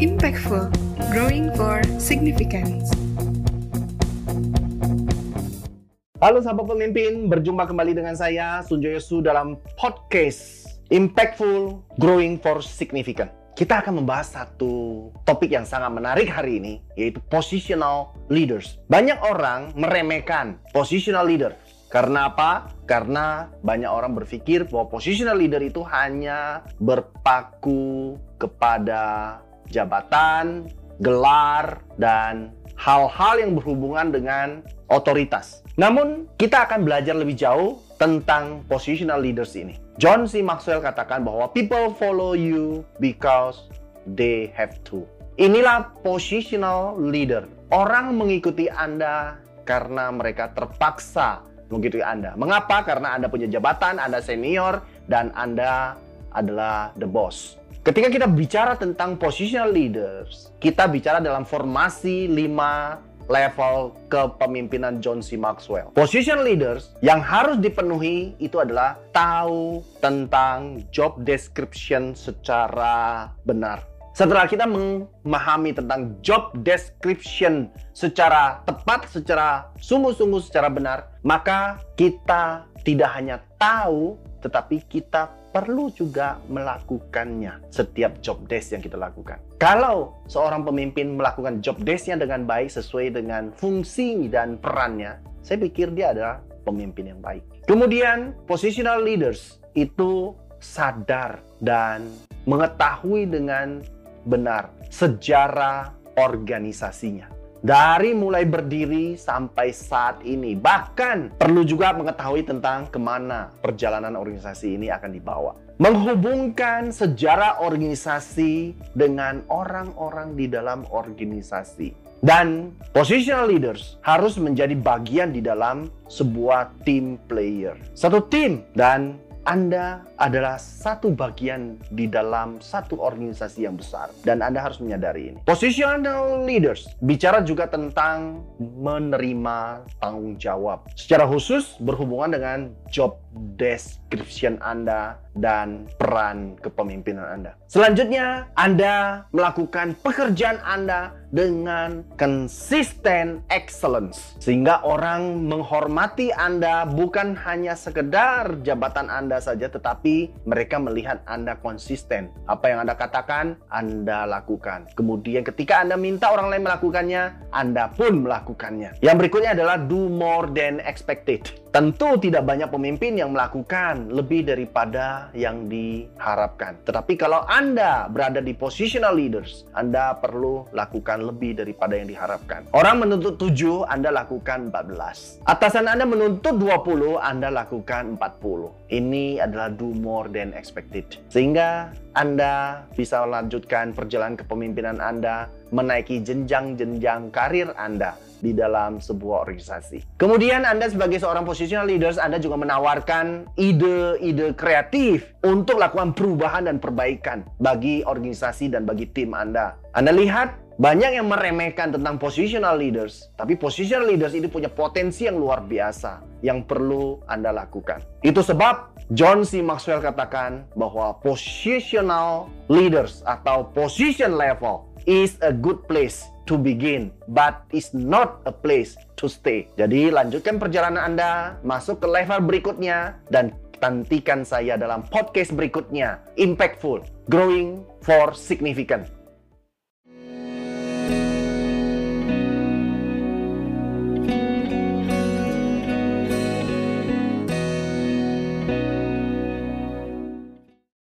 Impactful, growing for significance. Halo sahabat pemimpin, berjumpa kembali dengan saya Sunjoyo Su dalam podcast Impactful Growing for Significant. Kita akan membahas satu topik yang sangat menarik hari ini, yaitu positional leaders. Banyak orang meremehkan positional leader. Karena apa? Karena banyak orang berpikir bahwa positional leader itu hanya berpaku kepada jabatan, gelar, dan hal-hal yang berhubungan dengan otoritas. Namun, kita akan belajar lebih jauh tentang positional leaders ini. John C. Maxwell katakan bahwa people follow you because they have to. Inilah positional leader. Orang mengikuti Anda karena mereka terpaksa mengikuti Anda. Mengapa? Karena Anda punya jabatan, Anda senior, dan Anda adalah the boss. Ketika kita bicara tentang positional leaders, kita bicara dalam formasi 5 level kepemimpinan John C. Maxwell. Position leaders yang harus dipenuhi itu adalah tahu tentang job description secara benar. Setelah kita memahami tentang job description secara tepat, secara sungguh-sungguh, secara benar, maka kita tidak hanya tahu, tetapi kita perlu juga melakukannya setiap job desk yang kita lakukan. Kalau seorang pemimpin melakukan job desknya dengan baik sesuai dengan fungsi dan perannya, saya pikir dia adalah pemimpin yang baik. Kemudian positional leaders itu sadar dan mengetahui dengan benar sejarah organisasinya dari mulai berdiri sampai saat ini. Bahkan perlu juga mengetahui tentang ke mana perjalanan organisasi ini akan dibawa. Menghubungkan sejarah organisasi dengan orang-orang di dalam organisasi. Dan positional leaders harus menjadi bagian di dalam sebuah team player. Satu tim dan anda adalah satu bagian di dalam satu organisasi yang besar dan Anda harus menyadari ini. Positional leaders bicara juga tentang menerima tanggung jawab. Secara khusus berhubungan dengan job description Anda dan peran kepemimpinan Anda. Selanjutnya, Anda melakukan pekerjaan Anda dengan konsisten excellence sehingga orang menghormati Anda bukan hanya sekedar jabatan Anda saja tetapi mereka melihat Anda konsisten. Apa yang Anda katakan, Anda lakukan. Kemudian ketika Anda minta orang lain melakukannya, Anda pun melakukannya. Yang berikutnya adalah do more than expected. Tentu tidak banyak pemimpin yang melakukan lebih daripada yang diharapkan. Tetapi kalau Anda berada di positional leaders, Anda perlu lakukan lebih daripada yang diharapkan. Orang menuntut 7, Anda lakukan 14. Atasan Anda menuntut 20, Anda lakukan 40. Ini adalah do more than expected. Sehingga Anda bisa melanjutkan perjalanan kepemimpinan Anda, menaiki jenjang-jenjang karir Anda di dalam sebuah organisasi. Kemudian Anda sebagai seorang positional leaders, Anda juga menawarkan ide-ide kreatif untuk lakukan perubahan dan perbaikan bagi organisasi dan bagi tim Anda. Anda lihat banyak yang meremehkan tentang positional leaders, tapi positional leaders itu punya potensi yang luar biasa yang perlu Anda lakukan. Itu sebab John C. Maxwell katakan bahwa positional leaders atau position level is a good place to begin, but is not a place to stay. Jadi lanjutkan perjalanan Anda, masuk ke level berikutnya, dan nantikan saya dalam podcast berikutnya. Impactful, growing for significant.